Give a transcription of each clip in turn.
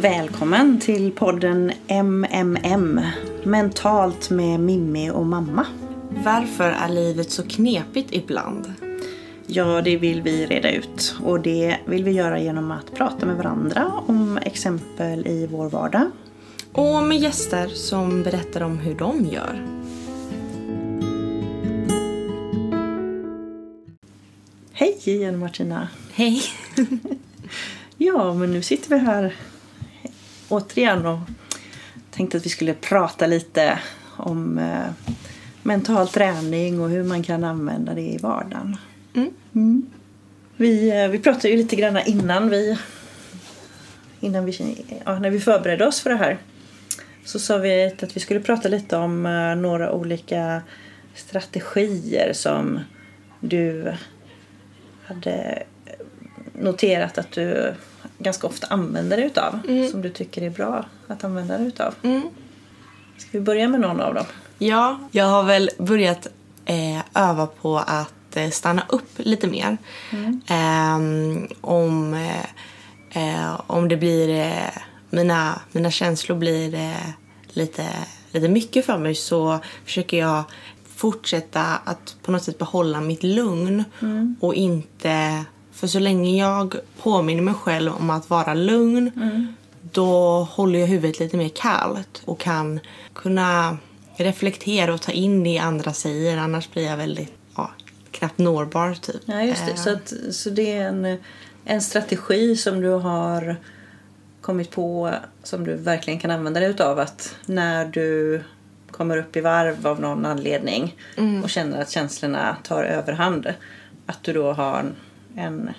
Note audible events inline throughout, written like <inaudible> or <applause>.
Välkommen till podden MMM Mentalt med Mimmi och mamma. Varför är livet så knepigt ibland? Ja, det vill vi reda ut och det vill vi göra genom att prata med varandra om exempel i vår vardag. Och med gäster som berättar om hur de gör. Hej igen Martina! Hej! <laughs> Ja, men nu sitter vi här återigen och tänkte att vi skulle prata lite om eh, mental träning och hur man kan använda det i vardagen. Mm. Vi, eh, vi pratade ju lite grann innan vi, innan vi ja, när vi förberedde oss för det här så sa vi att vi skulle prata lite om eh, några olika strategier som du hade noterat att du ganska ofta använder dig utav. Som du tycker är bra att använda dig utav. Mm. Ska vi börja med någon av dem? Ja, jag har väl börjat eh, öva på att eh, stanna upp lite mer. Ehm, om, eh, eh, om det blir... Eh, mina, mina känslor blir eh, lite, lite mycket för mig så försöker jag fortsätta att på något sätt behålla mitt lugn och inte... För så länge jag påminner mig själv om att vara lugn då håller jag huvudet lite mer kallt och kan kunna reflektera och ta in det andra säger. Annars blir jag väldigt ja, knappt nårbar typ. Ja, just det. Eh, Så, att, så det är en, en strategi som du har kommit på som du verkligen kan använda dig utav. Att när du kommer upp i varv av någon anledning och känner att känslorna tar överhand. Att du då har en,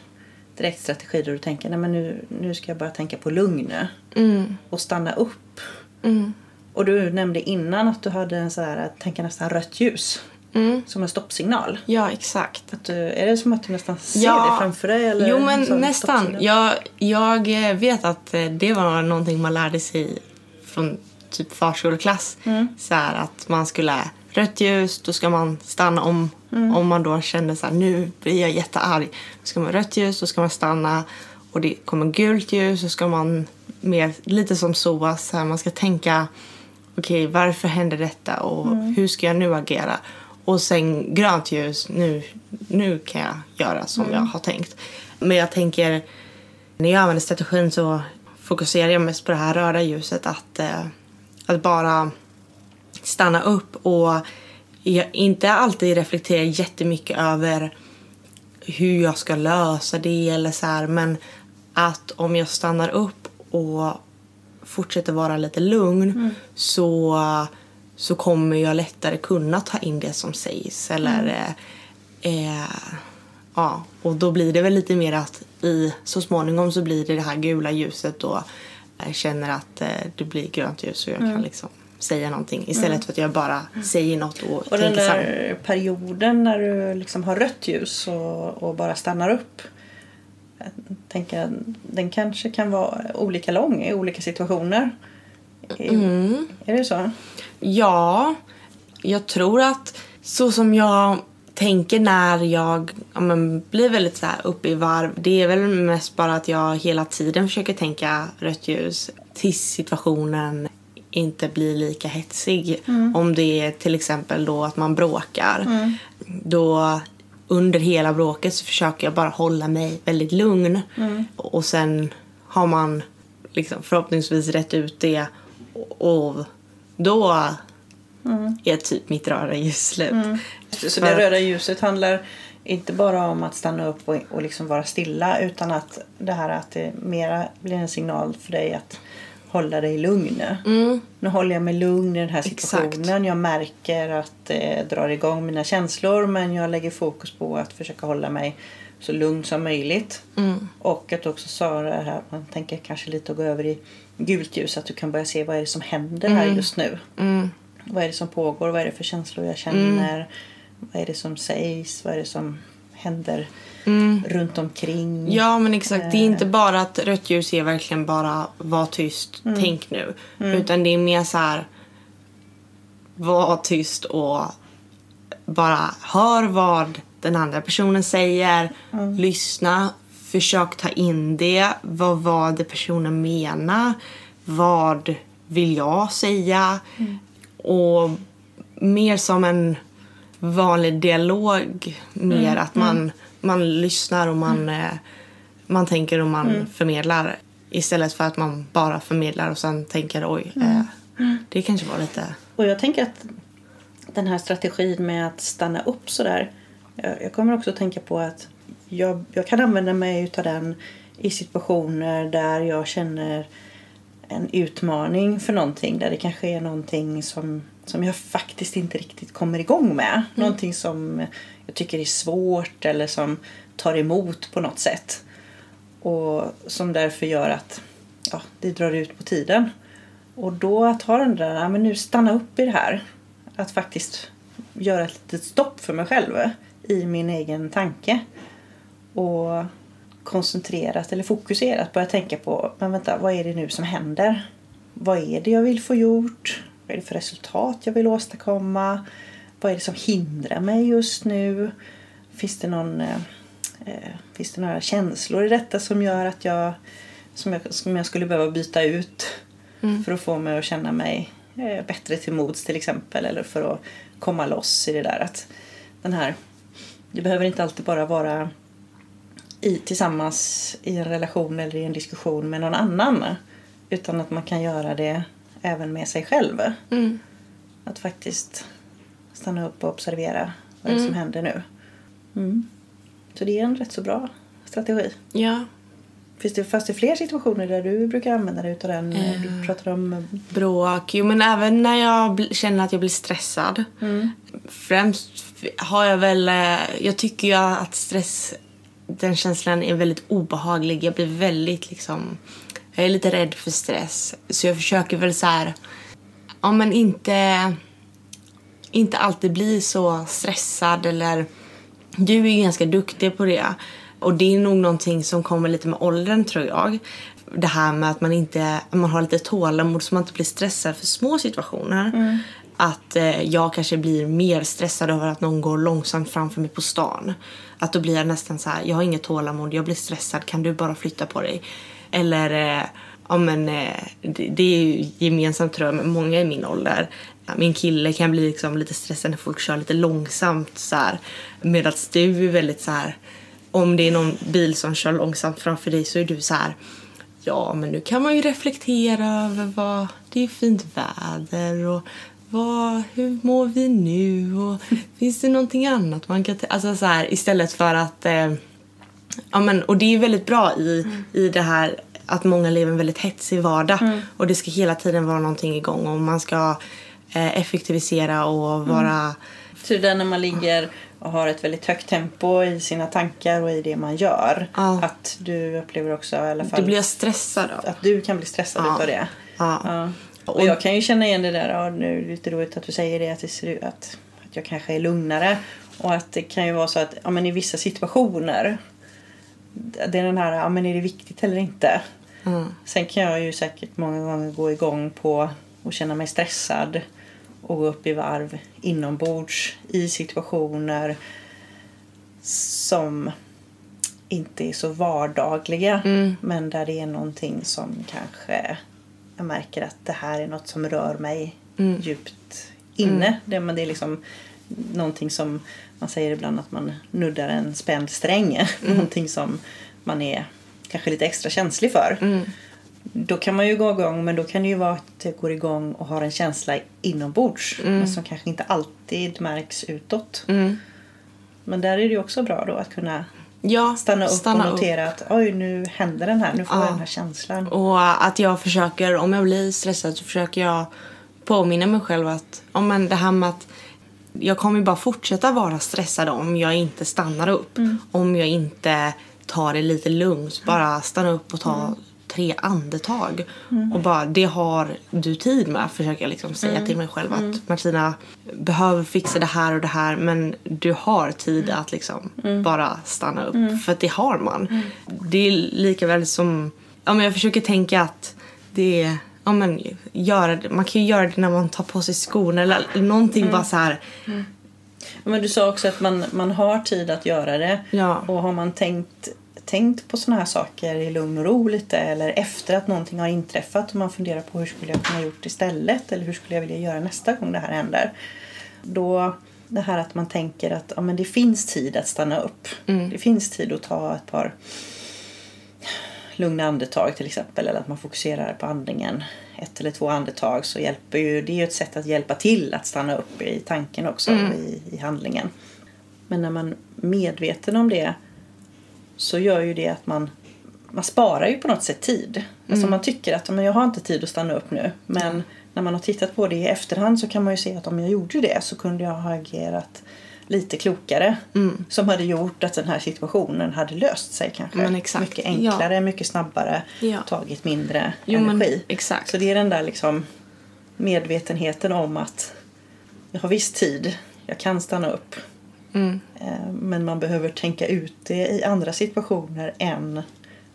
direkt strategi där du tänker Nej, men nu, nu ska jag bara tänka på lugn Mm, och stanna upp. mm, Och du nämnde innan att du hade en så här, att tänka nästan rött ljus mm. som en stoppsignal. Ja, exakt. Att du, är det som att du nästan ser Ja. det framför dig? Eller Jo, men nästan. Jag, jag vet att eh, det var någonting man lärde sig från typ förskoleklass. Så här, att man skulle rött ljus, då ska man stanna om. Om man då kände så här, nu blir jag jättearg. Då ska man rött ljus, då ska man stanna. Och det kommer gult ljus, så ska man mer, lite som SOAS, så här, man ska tänka okej, varför händer detta och hur ska jag nu agera? Och sen grönt ljus, nu, nu kan jag göra som jag har tänkt. Men jag tänker, när jag använder strategin så fokuserar jag mest på det här röda ljuset. Att, eh, att bara stanna upp och inte alltid reflektera jättemycket över hur jag ska lösa det eller så här, men att om jag stannar upp och fortsätter vara lite lugn så, så kommer jag lättare kunna ta in det som sägs. Eller, eh, eh, ja, och då blir det väl lite mer att i, så småningom så blir det det här gula ljuset och jag känner att eh, det blir grönt ljus och jag kan liksom säga någonting istället för att jag bara säger något och, Och den tänker samma. där perioden när du liksom har rött ljus och, och bara stannar upp. Jag tänker att den kanske kan vara olika lång i olika situationer. Mm. är det så? Ja, jag tror att så som jag tänker när jag ja, men, blir väldigt så här uppe i varv det är väl mest bara att jag hela tiden försöker tänka rött ljus tills situationen inte blir lika hetsig. Om det är till exempel då att man bråkar. Då under hela bråket så försöker jag bara hålla mig väldigt lugn. Och sen har man liksom förhoppningsvis rätt ut det och då är typ mitt röda ljus slut. Så För- det röda ljuset handlar inte bara om att stanna upp och, och liksom vara stilla utan att det här att det mera blir en signal för dig att hålla dig lugn. Nu håller jag mig lugn i den här situationen. Exakt. Jag märker att det drar igång mina känslor men jag lägger fokus på att försöka hålla mig så lugn som möjligt. Och att också sa det här man tänker kanske lite att gå över i gult ljus. Att du kan börja se vad är det som händer här just nu. Mm. Vad är det som pågår? Vad är det för känslor jag känner? Vad är det som sägs? Vad är det som händer runt omkring? Ja men exakt, det är Eh. inte bara att rött ljus är verkligen bara var tyst, tänk nu. Utan det är mer så här var tyst och bara hör vad den andra personen säger. Lyssna försök ta in det. Vad var det personen menar? Vad vill jag säga? Och mer som en vanlig dialog. Mer att man, man lyssnar och man, eh, man tänker och man förmedlar. Istället för att man bara förmedlar och sen tänker oj, eh, det kanske var lite... Och jag tänker att den här strategin med att stanna upp sådär. Jag, jag kommer också att tänka på att jag, jag kan använda mig utav den i situationer där jag känner en utmaning för någonting. Där det kanske är någonting som, som jag faktiskt inte riktigt kommer igång med. Någonting som jag tycker är svårt eller som tar emot på något sätt. Och som därför gör att ja, det drar ut på tiden. Och då att ha den där, ja, men nu stanna upp i det här. Att faktiskt göra ett litet stopp för mig själv i min egen tanke. Och koncentrerat eller fokuserat börja tänka på, men vänta, vad är det nu som händer? Vad är det jag vill få gjort? Vad är det för resultat jag vill åstadkomma? Vad är det som hindrar mig just nu? Finns det någon eh, eh, Finns det några känslor i detta som gör att jag som jag, som jag skulle behöva byta ut för att få mig att känna mig eh, bättre till mods till exempel eller för att komma loss i det där att den här det behöver inte alltid bara vara i, tillsammans i en relation eller i en diskussion med någon annan utan att man kan göra det även med sig själv. Mm. Att faktiskt stanna upp och observera vad är som händer nu. Mm. Så det är en rätt så bra strategi. Ja, Finns det, fanns det fler situationer där du brukar använda dig utav den? Eh. Du pratar om... eh, bråk. Jo, men även när jag känner att jag blir stressad. Främst har jag väl... eh, Jag tycker ju att stress, den känslan är väldigt obehaglig. Jag blir väldigt liksom... Jag är lite rädd för stress. Så jag försöker väl så här... Ja, men inte... Inte alltid bli så stressad eller... Du är ju ganska duktig på det. Och det är nog någonting som kommer lite med åldern tror jag. Det här med att man inte man har lite tålamod så man inte blir stressad för små situationer. Att eh, jag kanske blir mer stressad över att någon går långsamt framför mig på stan. Att då blir jag nästan så här, jag har inget tålamod, jag blir stressad, kan du bara flytta på dig? Eller, eh, ja men eh, det, är ju gemensamt tror jag med många i min ålder. Min kille kan bli liksom lite stressad när folk kör lite långsamt så här. Medan du är väldigt så här om det är någon bil som kör långsamt framför dig så är du så här ja men nu kan man ju reflektera över vad det är fint väder och vad, hur mår vi nu och <laughs> finns det någonting annat man kan alltså så här istället för att eh, ja men och det är väldigt bra i, i det här att många lever en väldigt hetsig vardag och det ska hela tiden vara någonting igång och man ska eh, effektivisera och vara Så det där när man ligger och har ett väldigt högt tempo i sina tankar och i det man gör. Ja. Att du upplever också i alla fall det blir stressad av. att du kan bli stressad Ja. utav det. Ja. Ja. Och Och- jag kan ju känna igen det där, ja, nu är det lite roligt att du säger det, att, det ser ut att, att jag kanske är lugnare. Och att det kan ju vara så att ja, men i vissa situationer, det är den här, ja men är det viktigt eller inte? Mm. Sen kan jag ju säkert många gånger gå igång på och känna mig stressad och gå upp i varv inombords i situationer som inte är så vardagliga men där det är någonting som kanske jag märker att det här är något som rör mig djupt inne. Det, men det är liksom någonting som man säger ibland att man nuddar en spänd sträng. <laughs> någonting som man är kanske lite extra känslig för. Då kan man ju gå igång men då kan det ju vara att det går igång och har en känsla inombords. Men som kanske inte alltid märks utåt. Mm. Men där är det ju också bra då att kunna Ja, stanna upp och notera att oj nu händer den här, nu får Ja. jag den här känslan. Och att jag försöker, om jag blir stressad så försöker jag påminna mig själv att om men det här med att jag kommer bara fortsätta vara stressad om jag inte stannar upp. Om jag inte tar det lite lugnt. Bara stanna upp och ta tre andetag. Och bara, det har du tid med, försöker jag liksom säga till mig själv. Att Martina behöver fixa det här och det här men du har tid att liksom bara stanna upp. För det har man. Det är lika väl som, ja men jag försöker tänka att det är Ja, men, göra det. Man kan ju göra det när man tar på sig skorna eller någonting bara så här. Men du sa också att man, man har tid att göra det. Ja. Och har man tänkt tänkt på såna här saker i lugn och ro lite eller efter att någonting har inträffat och man funderar på hur skulle jag kunna gjort istället eller hur skulle jag vilja göra nästa gång det här händer. Då det här att man tänker att ja, men det finns tid att stanna upp. Mm. Det finns tid att ta ett par lugna andetag till exempel eller att man fokuserar på andningen ett eller två andetag så hjälper ju det är ju ett sätt att hjälpa till att stanna upp i tanken också Mm. i, i handlingen. Men när man är medveten om det så gör ju det att man man sparar ju på något sätt tid. Alltså man tycker att men jag har inte tid att stanna upp nu. Men när man har tittat på det i efterhand så kan man ju se att om jag gjorde det så kunde jag ha agerat lite klokare. Som hade gjort att den här situationen hade löst sig kanske. Mycket enklare, mycket snabbare. Ja. Tagit mindre Jo, energi. exakt. Så det är den där liksom medvetenheten om att jag har viss tid. Jag kan stanna upp. Mm. Eh, Men man behöver tänka ut det i andra situationer än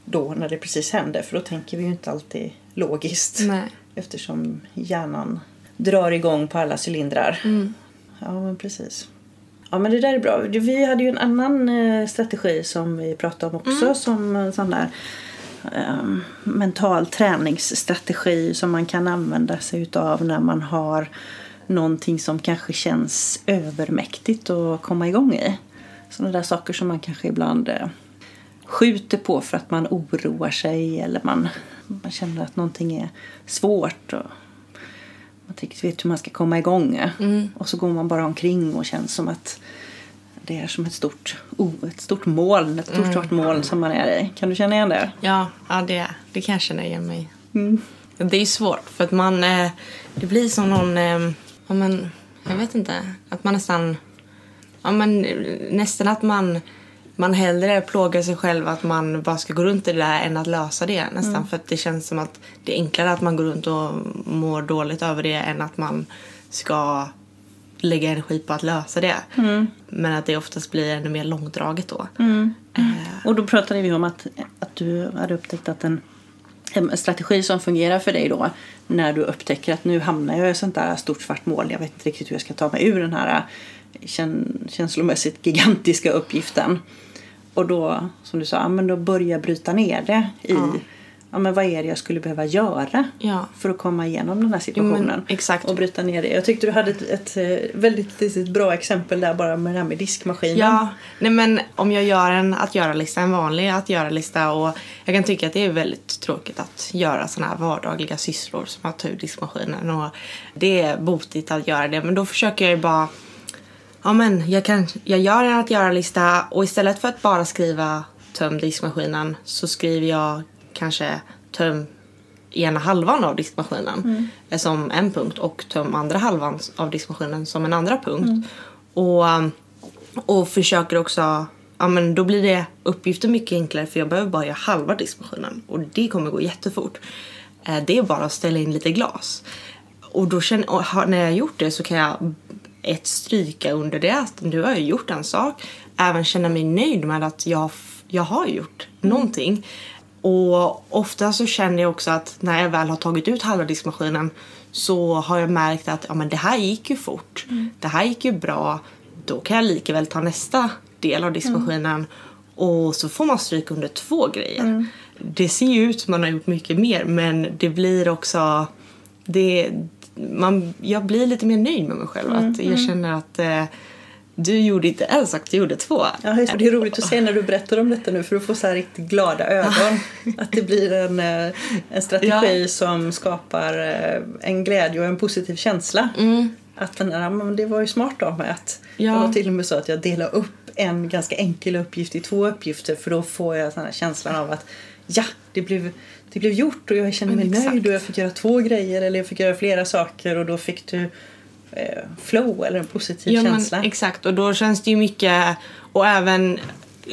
då när det precis händer. För då tänker vi ju inte alltid logiskt. Nej. Eftersom hjärnan drar igång på alla cylindrar. Mm. Ja, men precis. Ja, men det där är bra. Vi hade ju en annan eh, strategi som vi pratade om också. Mm. Som en sån där eh, mental träningsstrategi som man kan använda sig utav när man har någonting som kanske känns övermäktigt att komma igång i. Sådana där saker som man kanske ibland eh, skjuter på för att man oroar sig eller man, man känner att någonting är svårt. Och man riktigt vet hur man ska komma igång. Och så går man bara omkring och känns som att det är som ett stort, oh, ett stort moln, ett stort svart moln som man är i. Kan du känna igen det? Ja, ja det, det kan jag känna igen mig. Mm. Det är svårt för att man... Eh, det blir som någon... Eh, ja, men, jag vet inte. Att man nästan... Ja, men, nästan att man, man hellre plågar sig själv att man bara ska gå runt i det där än att lösa det. Nästan för att det känns som att det är enklare att man går runt och mår dåligt över det än att man ska lägga energi på att lösa det. Men att det oftast blir ännu mer långdraget då. Och då pratade vi om att, att du hade upptäckt att en, en strategi som fungerar för dig då när du upptäcker att nu hamnar jag i ett sånt där stort svart mål. Jag vet inte riktigt hur jag ska ta mig ur den här känslomässigt gigantiska uppgiften. Och då, som du sa, men då börja bryta ner det i Ja. ja, men vad är det jag skulle behöva göra Ja. för att komma igenom den här situationen. exakt. Och bryta ner det. Jag tyckte du hade ett, ett eh, väldigt litet bra exempel där bara med det här med diskmaskinen. Ja, nej men om jag gör en att göra-lista, en vanlig att göra-lista och jag kan tycka att det är väldigt tråkigt att göra såna här vardagliga sysslor som att ta ur diskmaskinen och det är botigt att göra det men då försöker jag ju bara Ja men jag, kan, jag gör en att göra-lista och istället för att bara skriva töm diskmaskinen så skriver jag kanske töm ena halvan av diskmaskinen eh, som en punkt och töm andra halvan av diskmaskinen som en andra punkt. Och, um, och försöker också, ja men då blir det uppgiften mycket enklare för jag behöver bara göra halva diskmaskinen och det kommer gå jättefort. Eh, Det är bara att ställa in lite glas. Och då känner, och när jag gjort det så kan jag ett stryka under det att nu har jag gjort en sak. Även känna mig nöjd med att jag, jag har gjort någonting. Och ofta så känner jag också att när jag väl har tagit ut halva diskmaskinen så har jag märkt att ja, men det här gick ju fort. Det här gick ju bra. Då kan jag lika väl ta nästa del av diskmaskinen och så får man stryk under två grejer. Det ser ju ut som man har gjort mycket mer men det blir också... Det, man, jag blir lite mer nöjd med mig själv. Att jag känner att eh, du gjorde inte en sak, du gjorde två. Ja, just det. är roligt att se när du berättar om detta nu för du får så här riktigt glada ögon. Att det blir en, eh, en strategi som skapar eh, en glädje och en positiv känsla. Att den där, ja, men det var ju smart av mig att Ja. det var till och med så att jag delade upp en ganska enkel uppgift i två uppgifter för då får jag den här känslan av att ja, det blev, det blev gjort och jag känner mig nöjd och jag fick göra två grejer eller jag fick göra flera saker och då fick du eh, flow eller en positiv Ja, känsla. Men, exakt, och då känns det ju mycket... Och även...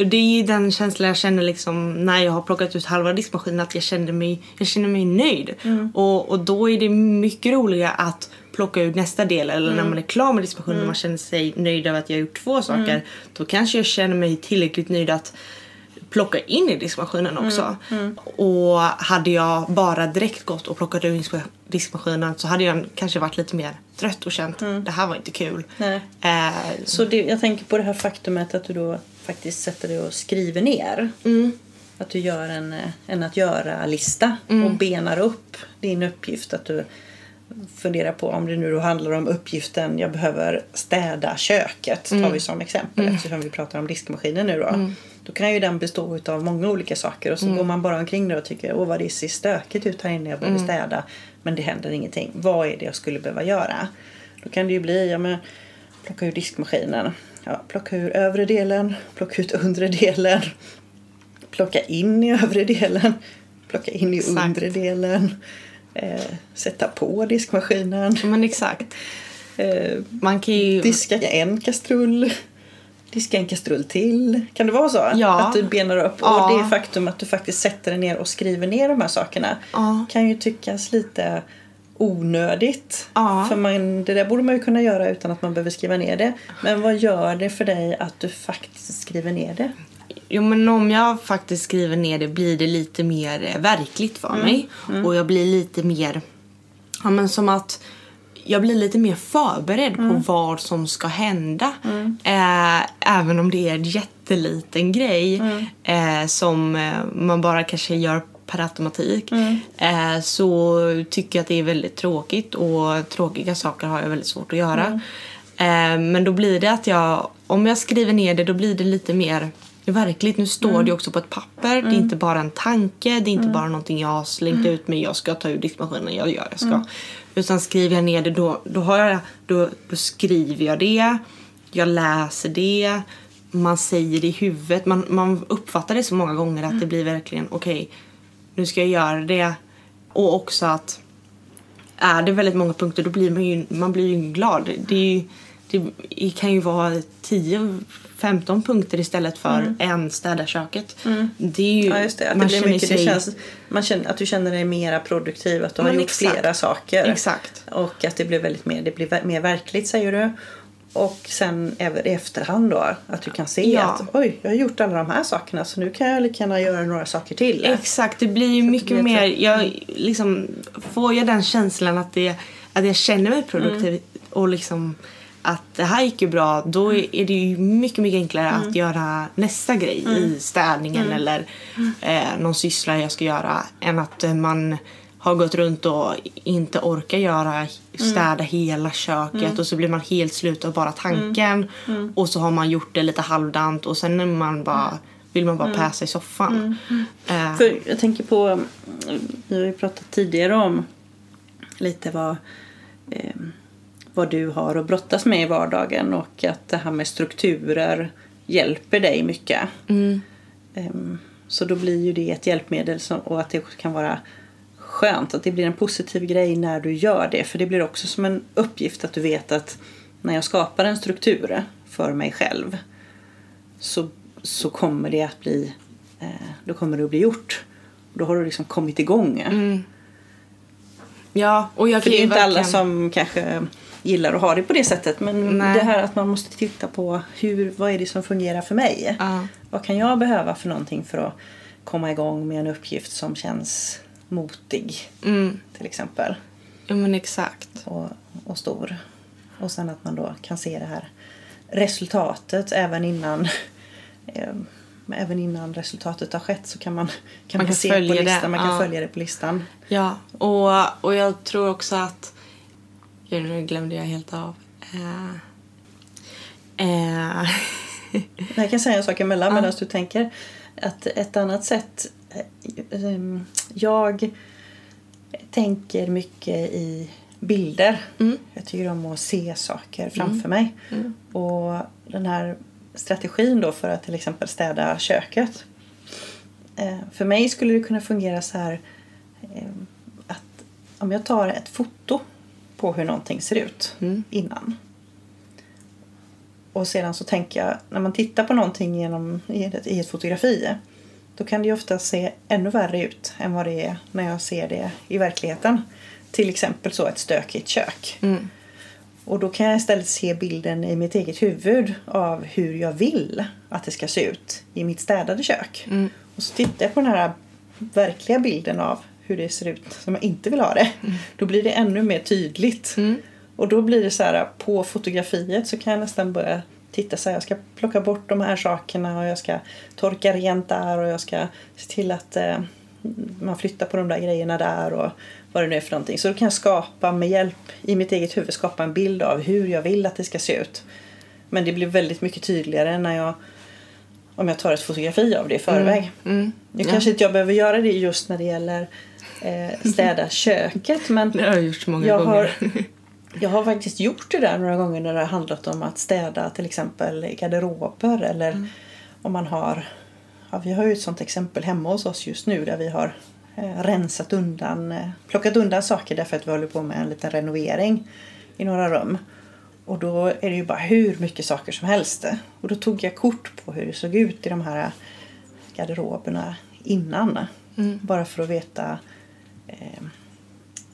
Det är ju den känslan jag känner liksom när jag har plockat ut halva diskmaskinen att jag känner mig, jag känner mig nöjd. Och, och då är det mycket roligare att plocka ut nästa del eller när man är klar med diskmaskinen och man känner sig nöjd över att jag har gjort två saker. Då kanske jag känner mig tillräckligt nöjd att plocka in i diskmaskinen också. Och hade jag bara direkt gått och plockat ur diskma- diskmaskinen så hade jag kanske varit lite mer trött och känt det här var inte kul. Eh, Så det, jag tänker på det här faktumet att du då faktiskt sätter dig och skriver ner. Mm. Att du gör en, eh, en att göra-lista Mm. och benar upp din uppgift. Att du funderar på om det nu då handlar om uppgiften jag behöver städa köket. tar Mm. vi som exempel eftersom vi pratar om diskmaskinen nu då. Då kan ju den bestå av många olika saker och så Mm. går man bara omkring där och tycker åh vad det ser stökigt ut här inne jag Mm. behöver städa. Men det händer ingenting. Vad är det jag skulle behöva göra? Då kan det ju bli, ja men plocka ur diskmaskinen. Ja, plocka ur övre delen, plocka ut undre delen. Plocka in i övre delen, plocka in i Exakt. undre delen. Eh, sätta på diskmaskinen. Men exakt. Eh, Man kan ju... diska en kastrull. Diska en kastrull till. Kan det vara så? Ja. Att du benar upp. Ja. Och det faktum att du faktiskt sätter dig ner och skriver ner de här sakerna Ja. kan ju tyckas lite onödigt. Ja. För man, det där borde man ju kunna göra utan att man behöver skriva ner det. Men vad gör det för dig att du faktiskt skriver ner det? Jo, men om jag faktiskt skriver ner det blir det lite mer eh, verkligt för mig. Och jag blir lite mer... Ja, men som att jag blir lite mer förberedd på vad som ska hända. Eh, även om det är en jätteliten grej eh, som eh, man bara kanske gör per automatik. Eh, så tycker jag att det är väldigt tråkigt och tråkiga saker har jag väldigt svårt att göra. Eh, men då blir det att jag, om jag skriver ner det då blir det lite mer verkligt. Nu står det också på ett papper. Det är inte bara en tanke. Det är inte bara någonting jag har slängt ut mig. Jag ska ta ur diskmaskinen. Jag gör, jag ska. Utan skriver jag ner det då, då, har jag, då, då skriver jag det. Jag läser det. Man säger det i huvudet. Man, man uppfattar det så många gånger att det blir verkligen okej. nu ska jag göra det. Och också att är det väldigt många punkter då blir man ju, man blir ju glad. Det, är ju, det kan ju vara 10-15 punkter istället för en städa köket. Det är ju, Ja, just det. Att det man blir känner mycket, det känns, man känner, att du känner dig mera produktiv. Att du har Men gjort exakt. flera saker. Exakt. Och att det blir väldigt mer, det blir mer verkligt säger du. Och sen även i efterhand då att du kan se Ja. att oj, jag har gjort alla de här sakerna så nu kan jag lika gärna göra några saker till. Exakt, det blir ju mycket blir mer... Jag, liksom, får jag den känslan att, det, att jag känner mig produktiv Mm. och liksom att det här gick ju bra då Mm. är det ju mycket, mycket enklare att göra nästa grej Mm. i städningen eller eh, någon syssla jag ska göra än att man har gått runt och inte orkar göra Mm. städa hela köket och så blir man helt slut av bara tanken Mm. och så har man gjort det lite halvdant och sen är man bara, vill man bara Mm. päsa i soffan. Eh, För jag tänker på, mm, vi har ju pratat tidigare om lite vad, eh, vad du har att brottas med i vardagen och att det här med strukturer hjälper dig mycket. mm. Ehm, Så då blir ju det ett hjälpmedel och att det kan vara skönt att det blir en positiv grej när du gör det. För det blir också som en uppgift att du vet att när jag skapar en struktur för mig själv så, så kommer det att bli eh, då kommer det att bli gjort. Då har du liksom kommit igång. Ja, och jag För det är ju inte alla verkligen- som kanske gillar att ha det på det sättet. Men Nej. det här att man måste titta på hur, vad är det som fungerar för mig. Ja. Vad kan jag behöva för någonting för att komma igång med en uppgift som känns motig Mm, till exempel. ja men exakt. Och, och stor. Och sen att man då kan se det här resultatet även innan <laughs> eh, även innan resultatet har skett så kan man, kan Man kan se på följa det, listan, man kan ja. följa det på listan. Ja, och, och jag tror också att... Gud, nu glömde jag helt av. Eh, eh, Jag kan säga en sak emellan medan du tänker. Att ett annat sätt. eh, ehm, Jag tänker mycket i bilder. Mm. Jag tycker om att se saker framför mig. Och den här strategin då för att till exempel städa köket. eh, För mig skulle det kunna fungera så här. eh, Att om jag tar ett foto på hur någonting ser ut Mm. innan. Och sedan så tänker jag, när man tittar på någonting genom, i, ett, i ett fotografi då kan det ju ofta se ännu värre ut än vad det är när jag ser det i verkligheten. Till exempel så ett stökigt kök. mm, Och då kan jag istället se bilden i mitt eget huvud av hur jag vill att det ska se ut i mitt städade kök. Mm. Och så tittar jag på den här verkliga bilden av hur det ser ut som jag inte vill ha det. Då blir det ännu mer tydligt. Mm. Och då blir det så här på fotografiet så kan jag nästan börja titta så här, jag ska plocka bort de här sakerna och jag ska torka rent där och jag ska se till att eh, man flyttar på de där grejerna där och vad det nu är för någonting. Så då kan jag skapa med hjälp i mitt eget huvud skapa en bild av hur jag vill att det ska se ut. Men det blir väldigt mycket tydligare när jag om jag tar ett fotografi av det i förväg. Mm. Nu Ja. kanske inte jag behöver göra det just när det gäller eh, städa <laughs> köket men Det har jag gjort så många jag gånger. har, <laughs> jag har faktiskt gjort det där några gånger när det har handlat om att städa till exempel garderober eller Mm. om man har ja, vi har ju ett sånt exempel hemma hos oss just nu där vi har rensat undan, eh, plockat undan saker därför att vi håller på med en liten renovering i några rum. Och då är det ju bara hur mycket saker som helst. Och då tog jag kort på hur det såg ut i de här garderoberna innan. Mm. Bara för att veta eh,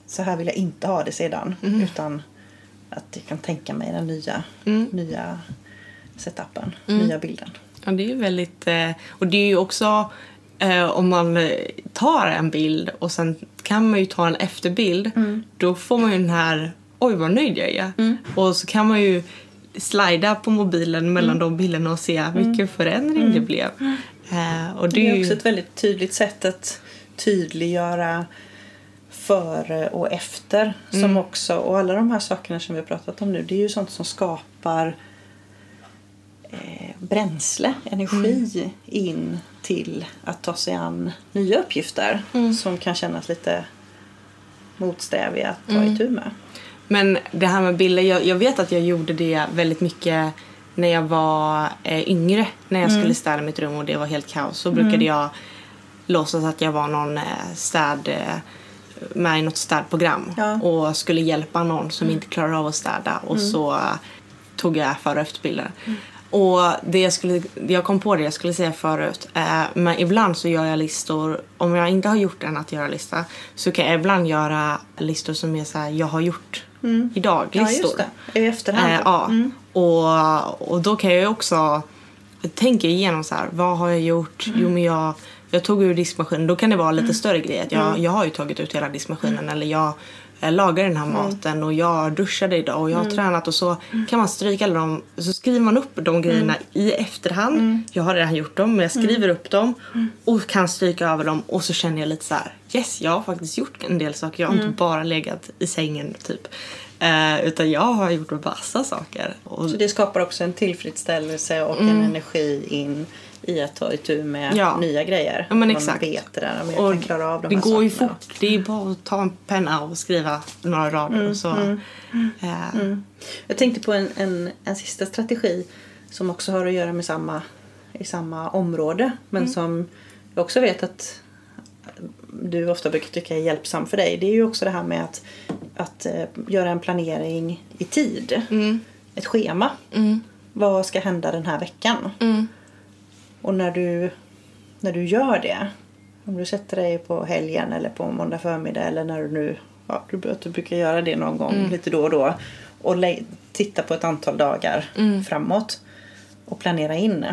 så här vill jag inte ha det sedan. Utan att jag kan tänka mig den nya, Mm. nya setupen, Mm. nya bilden. Ja, det är ju väldigt... Eh, och det är ju också eh, om man eh, tar en bild och sen kan man ju ta en efterbild. Då får man ju den här, oj vad nöjd jag är. Mm. Och så kan man ju slida på mobilen mellan Mm. de bilderna och se vilken förändring det blev. Eh, och det, Det är är ju, också ett väldigt tydligt sätt att tydliggöra före och efter. Som Mm. också, och alla de här sakerna som vi har pratat om nu det är ju sånt som skapar eh, bränsle, energi Mm. in till att ta sig an nya uppgifter Mm. som kan kännas lite motsträviga att ta Mm. itu med. Men det här med bilder, jag, jag vet att jag gjorde det väldigt mycket när jag var eh, yngre. När jag Mm. skulle städa mitt rum och det var helt kaos. Så brukade jag låtsas att jag var någon eh, städ... Eh, med i något städprogram Ja. Mm. och skulle hjälpa någon som inte klarar av att städa. Och så eh, tog jag före och efterbilder. Mm. Och det jag, skulle, jag kom på det jag skulle säga förut. Eh, men ibland så gör jag listor. Om jag inte har gjort en att göra-lista så kan jag ibland göra listor som är så här, jag har gjort idag Ja, listor. just det. I efterhand. Eh, ja. Mm. Och, och då kan jag också tänka igenom så här, vad har jag gjort? Mm. Jo men jag, jag tog ur diskmaskinen. Då kan det vara lite större grejer. Jag, jag har ju tagit ut hela diskmaskinen eller jag, jag lagar den här Mm. maten och jag duschade idag och jag har tränat och så kan man stryka alla dem. Så skriver man upp de grejerna Mm. i efterhand. Jag har redan gjort dem men jag skriver upp dem Mm. och kan stryka över dem och så känner jag lite så här, yes jag har faktiskt gjort en del saker. Jag har Mm. inte bara legat i sängen typ. Eh, utan jag har gjort massa saker. Och, Så det skapar också en tillfredsställelse och en energi in i att ta itu med Mm. Ja. nya grejer. Ja, men Man exakt. vet det där, jag och kan klara av de det här går ju fort. Det är bara att ta en penna och skriva några rader. och så, eh, Mm. Jag tänkte på en, en, en sista strategi som också har att göra med samma, i samma område men Mm. som jag också vet att du ofta brukar tycka är hjälpsam för dig. Det är ju också det här med att, att eh, göra en planering i tid. Mm. Ett schema. Mm. Vad ska hända den här veckan? Mm. Och när du, när du gör det, om du sätter dig på helgen eller på måndag förmiddag eller när du nu, ja, du, brukar göra det någon gång Mm. lite då och då och titta på ett antal dagar Mm. framåt och planera in.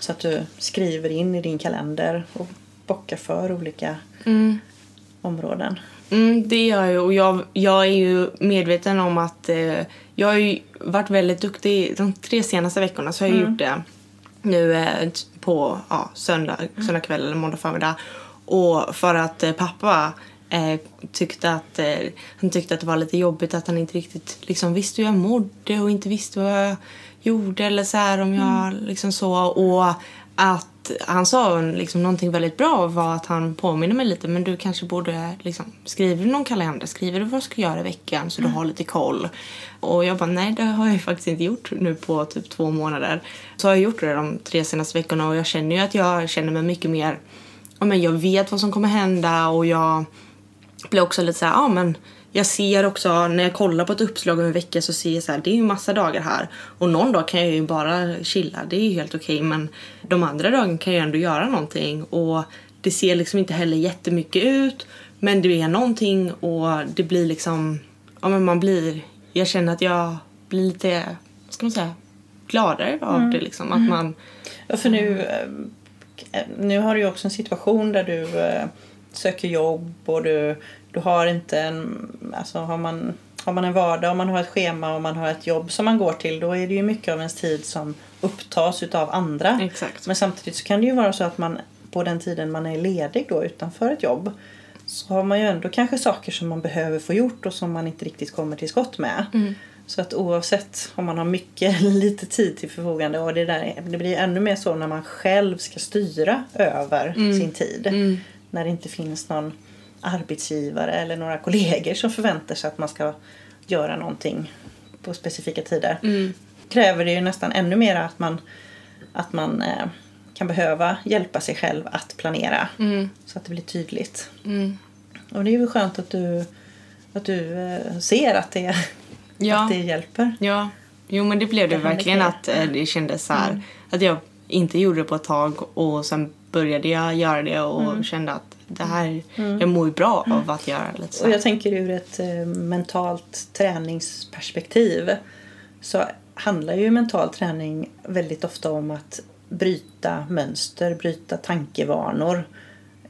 Så att du skriver in i din kalender och bockar för olika Mm. områden. Mm, det gör jag och jag, jag är ju medveten om att eh, jag har varit väldigt duktig de tre senaste veckorna så har jag gjort det nu eh, på ja, söndag, söndag kväll eller måndag förmiddag. Och för att eh, pappa eh, tyckte att eh, han tyckte att det var lite jobbigt att han inte riktigt liksom visste hur jag mådde och inte visste vad jag gjorde eller så här om jag liksom så. Och att han sa liksom någonting väldigt bra var att han påminner mig lite men du kanske borde liksom skriva i någon kalender, skriver du vad du ska göra i veckan så du har lite koll. Och jag bara nej det har jag faktiskt inte gjort nu på typ två månader. Så har jag gjort det de tre senaste veckorna och jag känner ju att jag känner mig mycket mer, ja men jag vet vad som kommer hända och jag blir också lite så här, ja men jag ser också när jag kollar på ett uppslag om en vecka så ser jag så här, det är ju massa dagar här. Och någon dag kan jag ju bara chilla, det är ju helt okej. men de andra dagarna kan jag ändå göra någonting. Och det ser liksom inte heller jättemycket ut. Men det är någonting och det blir liksom, ja men man blir, jag känner att jag blir lite, vad ska man säga, gladare av det liksom. Att man, Ja, för nu, eh, nu har du ju också en situation där du eh, söker jobb och du, du har inte en... Alltså har man, har man en vardag, om man har ett schema och man har ett jobb som man går till då är det ju mycket av ens tid som upptas utav andra. Exakt. Men samtidigt så kan det ju vara så att man på den tiden man är ledig då utanför ett jobb så har man ju ändå kanske saker som man behöver få gjort och som man inte riktigt kommer till skott med. Så att oavsett om man har mycket eller lite tid till förfogande och det, där, det blir ännu mer så när man själv ska styra över sin tid. När det inte finns någon arbetsgivare eller några kollegor som förväntar sig att man ska göra någonting på specifika tider. Kräver det ju nästan ännu mer att man, att man eh, kan behöva hjälpa sig själv att planera. Så att det blir tydligt. Och det är ju skönt att du, att du eh, ser att det, Ja. att det hjälper. Ja, jo men det blev det, Det verkligen att eh, det kändes så här att jag inte gjorde det på ett tag och sen började jag göra det och kände att det här, jag mår bra av att göra lite så. Och jag tänker ur ett eh, mentalt träningsperspektiv så handlar ju mental träning väldigt ofta om att bryta mönster, bryta tankevanor,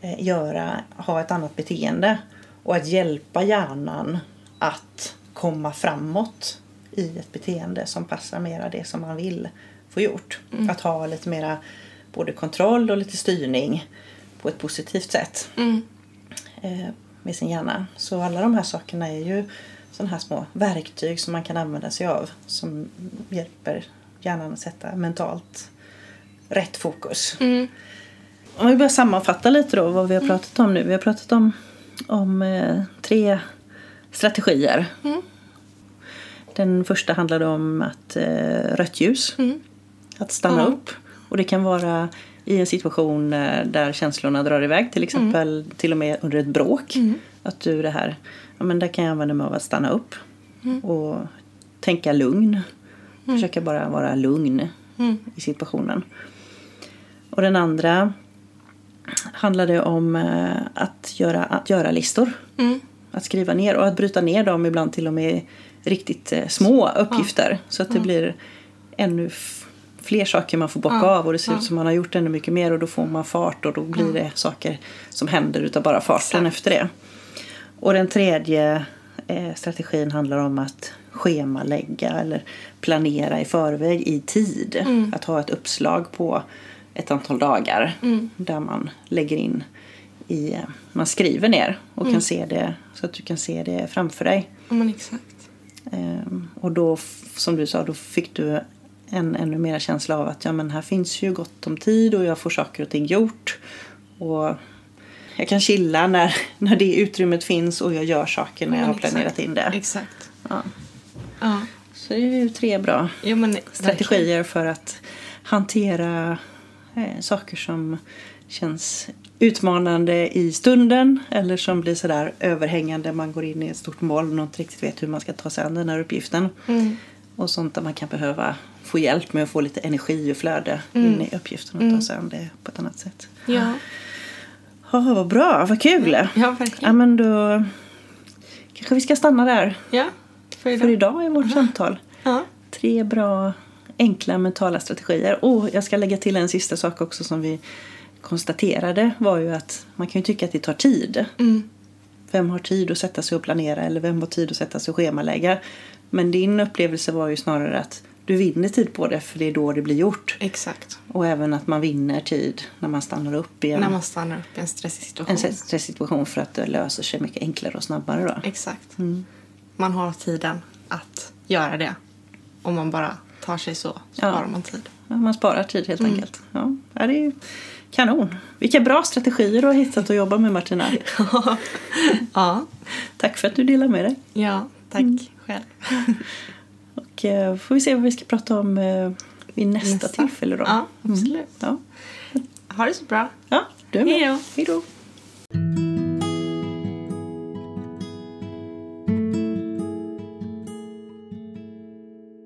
eh, göra, ha ett annat beteende och att hjälpa hjärnan att komma framåt i ett beteende som passar mera det som man vill få gjort. Att ha lite mera både kontroll och lite styrning på ett positivt sätt eh, med sin hjärna. Så alla de här sakerna är ju sådana här små verktyg som man kan använda sig av som hjälper hjärnan att sätta mentalt rätt fokus. Om vi börjar sammanfatta lite då vad vi har pratat om nu. Vi har pratat om, om eh, tre strategier. Den första handlade om att eh, rött ljus. Att stanna upp. Och det kan vara i en situation eh, där känslorna drar iväg. Till exempel till och med under ett bråk. Att du det här, ja men där kan jag använda mig av att stanna upp. Och tänka lugn. Försöka bara vara lugn i situationen. Och den andra handlade om eh, att göra, att göra listor. Att skriva ner och att bryta ner dem ibland till och med riktigt eh, små uppgifter. Så att det blir ännu fler saker man får bocka Ja, av och det ser ja. ut som man har gjort ännu mycket mer och då får man fart och då blir det saker som händer utav bara farten Exakt. efter det. Och den tredje eh, strategin handlar om att schemalägga eller planera i förväg i tid. Att ha ett uppslag på ett antal dagar där man lägger in i, eh, man skriver ner och kan se det så att du kan se det framför dig. Ja men exakt. Ehm, och då, som du sa, då fick du en ännu mer känsla av att ja, men här finns ju gott om tid och jag får saker och ting gjort. Och jag kan chilla när, <laughs> när det utrymmet finns och jag gör saker när Ja, jag har planerat in det. Exakt. Ja. Ja. Så det är ju tre bra Jo men strategier för att hantera eh, saker som känns utmanande i stunden eller som blir sådär överhängande. Man går in i ett stort moln och inte riktigt vet hur man ska ta sig an den här uppgiften. Mm. Och sånt där man kan behöva få hjälp med att få lite energi och flöde in i uppgiften och ta sig an det på ett annat sätt. Ja. Ja, vad bra, vad kul! Ja Ja, verkligen. men då kanske vi ska stanna där Ja. För idag. för idag i vårt samtal. Ja. Tre bra enkla mentala strategier. Och jag ska lägga till en sista sak också som vi konstaterade var ju att man kan ju tycka att det tar tid. Mm. Vem har tid att sätta sig och planera eller vem har tid att sätta sig och schemalägga? Men din upplevelse var ju snarare att du vinner tid på det för det är då det blir gjort. Exakt. Och även att man vinner tid när man stannar upp i en, När man stannar upp i en stressig situation. en stresssituation för att det löser sig mycket enklare och snabbare då. Exakt. Man har tiden att göra det. Om man bara tar sig så sparar man tid. Ja, man sparar tid helt enkelt. Ja, ja, det är kanon. Vilka bra strategier du har hittat att jobba med Martina. <laughs> ja. Tack för att du delar med dig. Ja, tack själv. <laughs> Och eh, får vi se vad vi ska prata om eh, vid nästa, Nästa. tillfälle då. Ja, absolut. Ja, Ha det så bra. ja du med. Hej då.